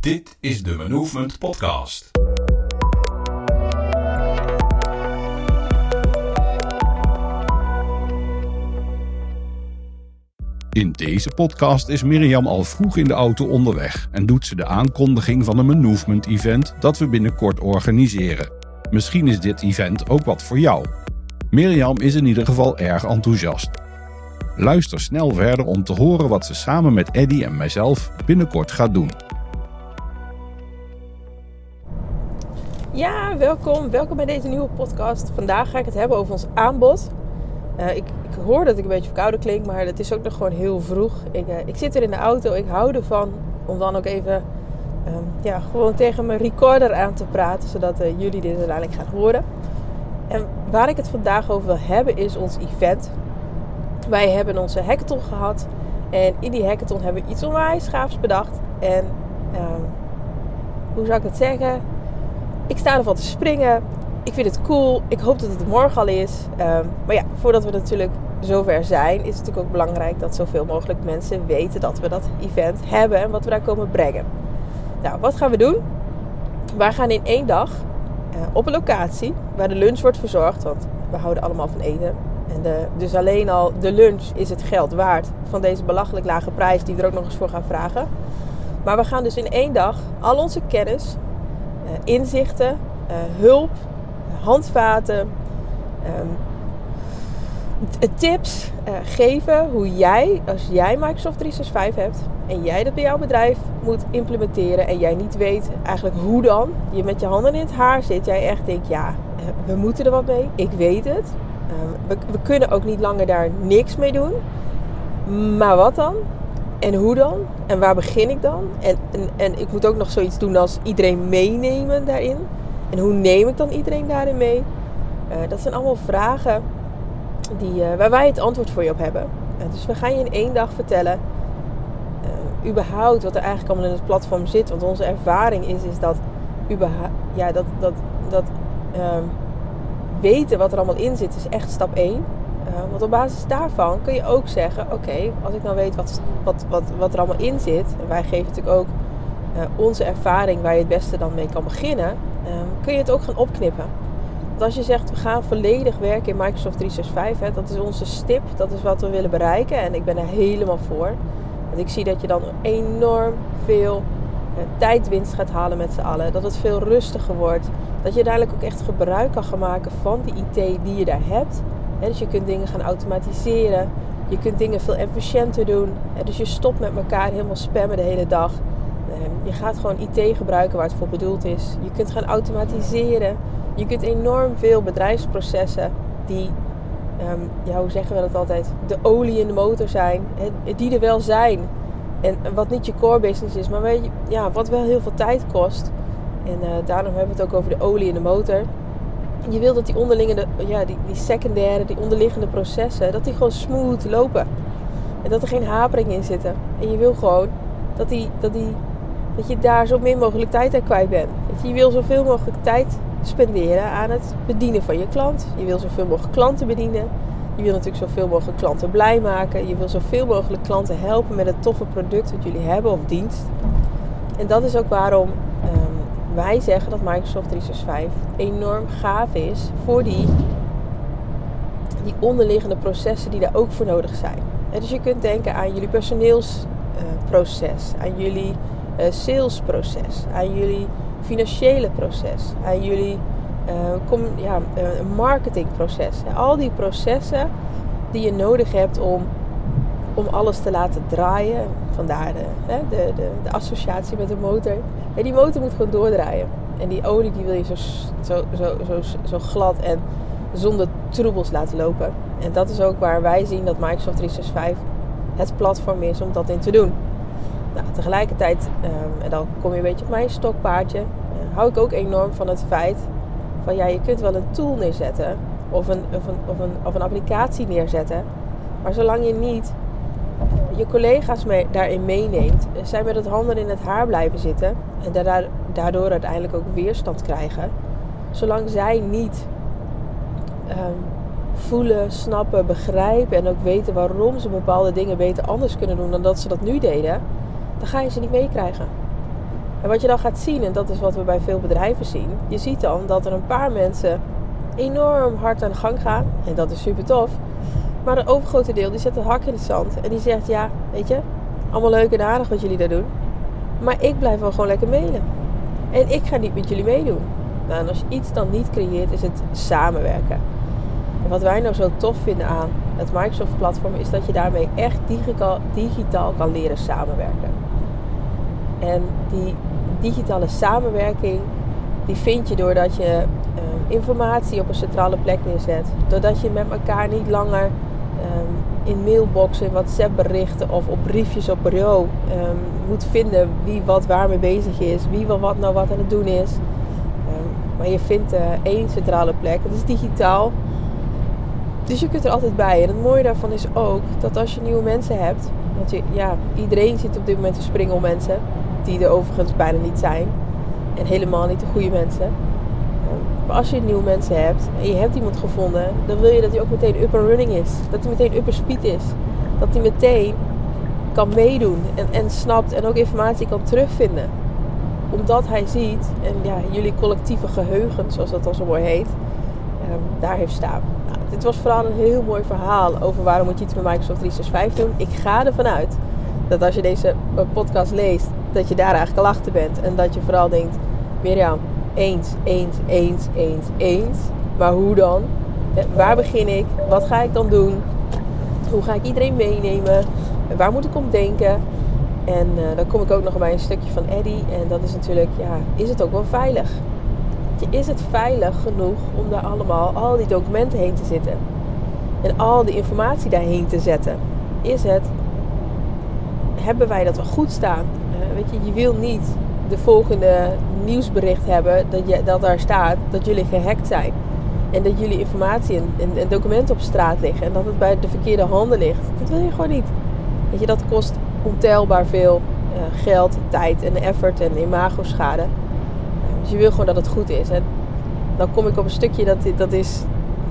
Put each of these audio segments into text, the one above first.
Dit is de Movement Podcast. In deze podcast is Mirjam al vroeg in de auto onderweg en doet ze de aankondiging van een Movement event dat we binnenkort organiseren. Misschien is dit event ook wat voor jou. Mirjam is in ieder geval erg enthousiast. Luister snel verder om te horen wat ze samen met Eddy en mijzelf binnenkort gaat doen. Welkom. Welkom bij deze nieuwe podcast. Vandaag ga ik het hebben over ons aanbod. Uh, ik, ik, hoor dat ik een beetje verkouden klink, maar het is ook nog gewoon heel vroeg. Ik, uh, ik zit er in de auto. Ik hou ervan om dan ook even um, ja, gewoon tegen mijn recorder aan te praten, zodat uh, jullie dit uiteindelijk gaan horen. En waar ik het vandaag over wil hebben is ons event. Wij hebben onze hackathon gehad. En in die hackathon hebben we iets onwijs gaafs bedacht. En um, hoe zou ik het zeggen? Ik sta ervan te springen. Ik vind het cool. Ik hoop dat het morgen al is. Um, maar ja, voordat we natuurlijk zover zijn, is het natuurlijk ook belangrijk dat zoveel mogelijk mensen weten dat we dat event hebben en wat we daar komen brengen. Nou, wat gaan we doen? Wij gaan in één dag uh, op een locatie waar de lunch wordt verzorgd, want we houden allemaal van eten. En de, dus alleen al de lunch is het geld waard van deze belachelijk lage prijs die we er ook nog eens voor gaan vragen. Maar we gaan dus in één dag al onze kennis, inzichten, uh, hulp, handvaten, um, tips uh, geven hoe jij, als jij Microsoft 365 hebt en jij dat bij jouw bedrijf moet implementeren en jij niet weet eigenlijk hoe dan, je met je handen in het haar zit, jij echt denkt, ja, we moeten er wat mee, ik weet het. We, we kunnen ook niet langer daar niks mee doen. Maar wat dan? En hoe dan? En waar begin ik dan? En, en, en ik moet ook nog zoiets doen als iedereen meenemen daarin. En hoe neem ik dan iedereen daarin mee? Uh, dat zijn allemaal vragen die, uh, waar wij het antwoord voor je op hebben. Uh, dus we gaan je in één dag vertellen. überhaupt wat er eigenlijk allemaal in het platform zit. Want onze ervaring is, is dat, ja, dat, dat, dat ehm, weten wat er allemaal in zit, is echt stap 1. Uh, want op basis daarvan kun je ook zeggen: Oké, als ik nou weet wat, wat, wat, wat er allemaal in zit, en wij geven natuurlijk ook uh, onze ervaring waar je het beste dan mee kan beginnen, uh, kun je het ook gaan opknippen. Want als je zegt: We gaan volledig werken in Microsoft 365, hè, dat is onze stip, dat is wat we willen bereiken en ik ben er helemaal voor. Want ik zie dat je dan enorm veel tijdwinst gaat halen met z'n allen, dat het veel rustiger wordt, dat je uiteindelijk ook echt gebruik kan gaan maken van die IT die je daar hebt. Dus je kunt dingen gaan automatiseren. Je kunt dingen veel efficiënter doen. Dus je stopt met elkaar helemaal spammen de hele dag. Je gaat gewoon IT gebruiken waar het voor bedoeld is. Je kunt gaan automatiseren. Je kunt enorm veel bedrijfsprocessen die, um, hoe zeggen we dat altijd, de olie in de motor zijn, die er wel zijn. En wat niet je core business is, maar weet je, ja, wat wel heel veel tijd kost. En uh, daarom hebben we het ook over de olie in de motor. Je wil dat die onderliggende, ja, die, die secundaire, die onderliggende processen, dat die gewoon smooth lopen. En dat er geen hapering in zitten. En je wil gewoon dat, die, dat, die, dat je daar zo min mogelijk tijd aan kwijt bent. Dat je, je wil zoveel mogelijk tijd spenderen aan het bedienen van je klant. Je wil zoveel mogelijk klanten bedienen. Je wil natuurlijk zoveel mogelijk klanten blij maken. Je wil zoveel mogelijk klanten helpen met het toffe product wat jullie hebben of dienst. En dat is ook waarom wij zeggen dat Microsoft 365 enorm gaaf is voor die, die onderliggende processen die daar ook voor nodig zijn. Dus je kunt denken aan jullie personeelsproces, uh, aan jullie uh, salesproces, aan jullie financiële proces, aan jullie kom, ja, marketingproces. Al die processen die je nodig hebt om, om alles te laten draaien. Vandaar de, de, de, de, associatie met de motor. Die motor moet gewoon doordraaien. En die olie die wil je zo, zo, zo, zo, glad en zonder troebels laten lopen. En dat is ook waar wij zien dat Microsoft 365 het platform is om dat in te doen. Nou, tegelijkertijd, um, en dan kom je een beetje op mijn stokpaardje, uh, hou ik ook enorm van het feit van ja, je kunt wel een tool neerzetten of een, of een, of een, of een applicatie neerzetten. Maar zolang je niet je collega's mee, daarin meeneemt, zij met het handen in het haar blijven zitten en daardoor uiteindelijk ook weerstand krijgen. Zolang zij niet um, voelen, snappen, begrijpen en ook weten waarom ze bepaalde dingen beter anders kunnen doen dan dat ze dat nu deden, dan ga je ze niet meekrijgen. En wat je dan gaat zien, en dat is wat we bij veel bedrijven zien, je ziet dan dat er een paar mensen enorm hard aan de gang gaan. En dat is super tof. Maar een overgrote deel die zet een hak in het zand. En die zegt, ja, weet je, allemaal leuk en aardig wat jullie daar doen. Maar ik blijf wel gewoon lekker mailen. En ik ga niet met jullie meedoen. Nou, en als je iets dan niet creëert, is het samenwerken. En wat wij nou zo tof vinden aan het Microsoft-platform, is dat je daarmee echt digitaal, kan leren samenwerken. En die digitale samenwerking, die vind je doordat je uh, informatie op een centrale plek neerzet. Doordat je met elkaar niet langer um, in mailboxen, WhatsApp berichten of op briefjes op bureau um, moet vinden wie wat waar mee bezig is, wie wel wat nou wat aan het doen is. Um, maar je vindt uh, één centrale plek. Het is digitaal. Dus je kunt er altijd bij. En het mooie daarvan is ook dat als je nieuwe mensen hebt. Want je, ja, iedereen zit op dit moment te springen om mensen. Die er overigens bijna niet zijn. En helemaal niet de goede mensen. Als je nieuwe mensen hebt en je hebt iemand gevonden, dan wil je dat hij ook meteen up and running is. Dat hij meteen up and speed is. Dat hij meteen kan meedoen en, en snapt en ook informatie kan terugvinden. Omdat hij ziet, en ja, jullie collectieve geheugen, zoals dat dan zo mooi heet, um, daar heeft staan. Nou, dit was vooral een heel mooi verhaal over waarom moet je iets met Microsoft 365 doen. Ik ga ervan uit dat als je deze podcast leest, dat je daar eigenlijk al achter bent. En dat je vooral denkt, Mirjam, eens, eens, eens, eens, eens. Maar hoe dan? Waar begin ik? Wat ga ik dan doen? Hoe ga ik iedereen meenemen? Waar moet ik om denken? En uh, dan kom ik ook nog bij een stukje van Eddie. En dat is natuurlijk, ja, is het ook wel veilig? Is het veilig genoeg om daar allemaal al die documenten heen te zitten? En al die informatie daarheen te zetten? Is het, hebben wij dat wel goed staan? Uh, weet je, je wil niet de volgende nieuwsbericht hebben dat, je, dat daar staat dat jullie gehackt zijn. En dat jullie informatie en, en, en, documenten op straat liggen. En dat het bij de verkeerde handen ligt. Dat wil je gewoon niet. Weet je, dat kost ontelbaar veel uh, geld, tijd en effort en imago-schade. dus je wil gewoon dat het goed is. En dan kom ik op een stukje dat, dat is...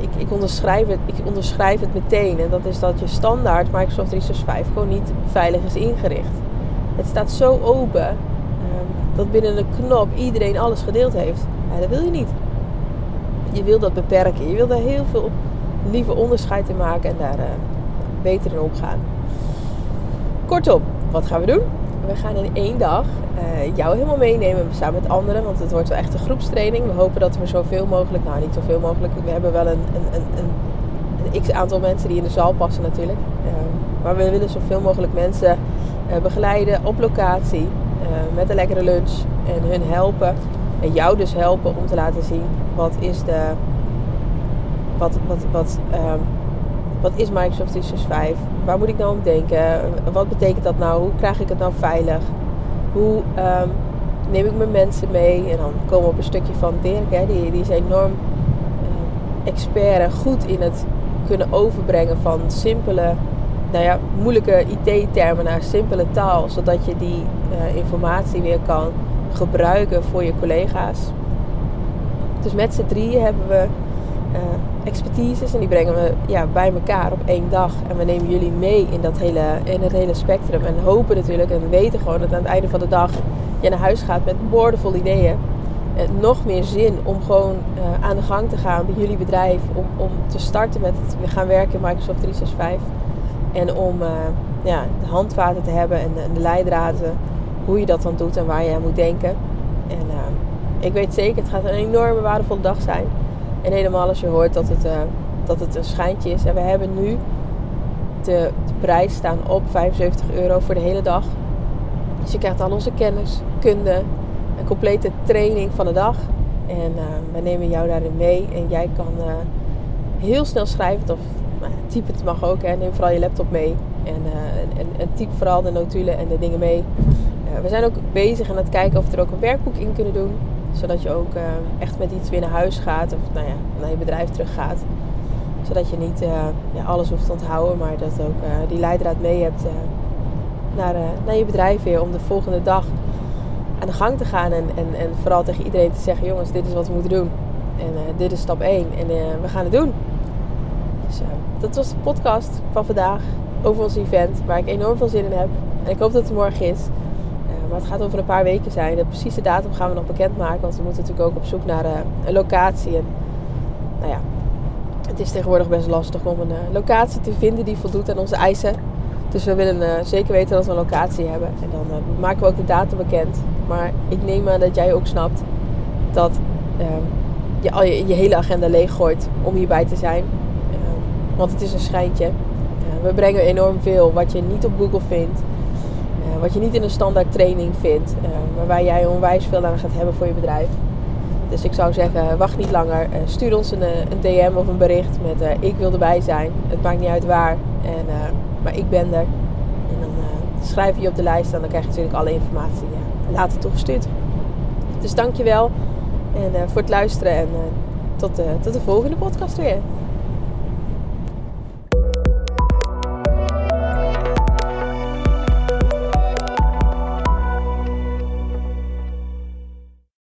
Ik, ik, onderschrijf het, ik onderschrijf het meteen. En dat is dat je standaard Microsoft 365 gewoon niet veilig is ingericht. Het staat zo open dat binnen een knop iedereen alles gedeeld heeft. Ja, dat wil je niet. Je wil dat beperken. Je wil daar heel veel lieve onderscheid in maken en daar uh, beter in omgaan. Kortom, wat gaan we doen? We gaan in één dag uh, jou helemaal meenemen samen met anderen. Want het wordt wel echt een groepstraining. We hopen dat we zoveel mogelijk, nou niet zoveel mogelijk, we hebben wel een, een, een, een, x aantal mensen die in de zaal passen natuurlijk. Uh, maar we willen zoveel mogelijk mensen begeleiden op locatie. Eh, met een lekkere lunch en hun helpen. En jou dus helpen om te laten zien wat is de. Wat, wat, wat, um, wat is Microsoft 365? Waar moet ik nou om denken? Wat betekent dat nou? Hoe krijg ik het nou veilig? Hoe um, neem ik mijn mensen mee? En dan komen we op een stukje van Dirk. Hè? Die, die is enorm uh, expert en goed in het kunnen overbrengen van simpele nou ja, moeilijke IT-termen naar simpele taal, zodat je die uh, informatie weer kan gebruiken voor je collega's. Dus met z'n drieën hebben we uh, expertises en die brengen we ja, bij elkaar op één dag. En we nemen jullie mee in, dat hele, in het hele spectrum. En hopen natuurlijk en weten gewoon dat aan het einde van de dag je naar huis gaat met boordevol ideeën. En nog meer zin om gewoon aan de gang te gaan bij jullie bedrijf. Om, om te starten met het we gaan werken in Microsoft 365. En om uh, ja, de handvaten te hebben en de, de, leidraden, hoe je dat dan doet en waar je aan moet denken. En uh, ik weet zeker, het gaat een enorme waardevolle dag zijn. En helemaal als je hoort dat het, uh, dat het een schijntje is. En we hebben nu de, de prijs staan op 75 euro voor de hele dag. Dus je krijgt al onze kennis, kunde, een complete training van de dag. En wij nemen jou daarin mee. En jij kan heel snel schrijven of type het mag ook. Hè. Neem vooral je laptop mee. En, uh, en, en, typ vooral de notulen en de dingen mee. Uh, we zijn ook bezig aan het kijken of we er ook een werkboek in kunnen doen. Zodat je ook uh, echt met iets weer naar huis gaat. Of nou ja, naar je bedrijf terug gaat. Zodat je niet ja, alles hoeft te onthouden. Maar dat ook die leidraad mee hebt naar, naar je bedrijf weer. Om de volgende dag aan de gang te gaan. En, en, en vooral tegen iedereen te zeggen. Jongens, dit is wat we moeten doen. En dit is stap 1. En we gaan het doen. Dus dat was de podcast van vandaag over ons event, waar ik enorm veel zin in heb. En ik hoop dat het morgen is. Uh, maar het gaat over een paar weken zijn. De precieze datum gaan we nog bekendmaken. Want we moeten natuurlijk ook op zoek naar een locatie. En nou ja, het is tegenwoordig best lastig om een locatie te vinden die voldoet aan onze eisen. Dus we willen zeker weten dat we een locatie hebben. En dan maken we ook de datum bekend. Maar ik neem aan dat jij ook snapt dat ehm, je al je, je, hele agenda leeggooit om hierbij te zijn. Want het is een schijntje. we brengen enorm veel wat je niet op Google vindt. Uh, wat je niet in een standaard training vindt. Uh, maar waar jij onwijs veel aan gaat hebben voor je bedrijf. Dus ik zou zeggen, wacht niet langer. Uh, stuur ons een, een, DM of een bericht met ik wil erbij zijn. Het maakt niet uit waar. En, maar ik ben er. En dan schrijf je op de lijst en dan krijg je natuurlijk alle informatie later toegestuurd. Dus dankjewel en, uh, voor het luisteren en uh, tot, uh, tot de volgende podcast weer.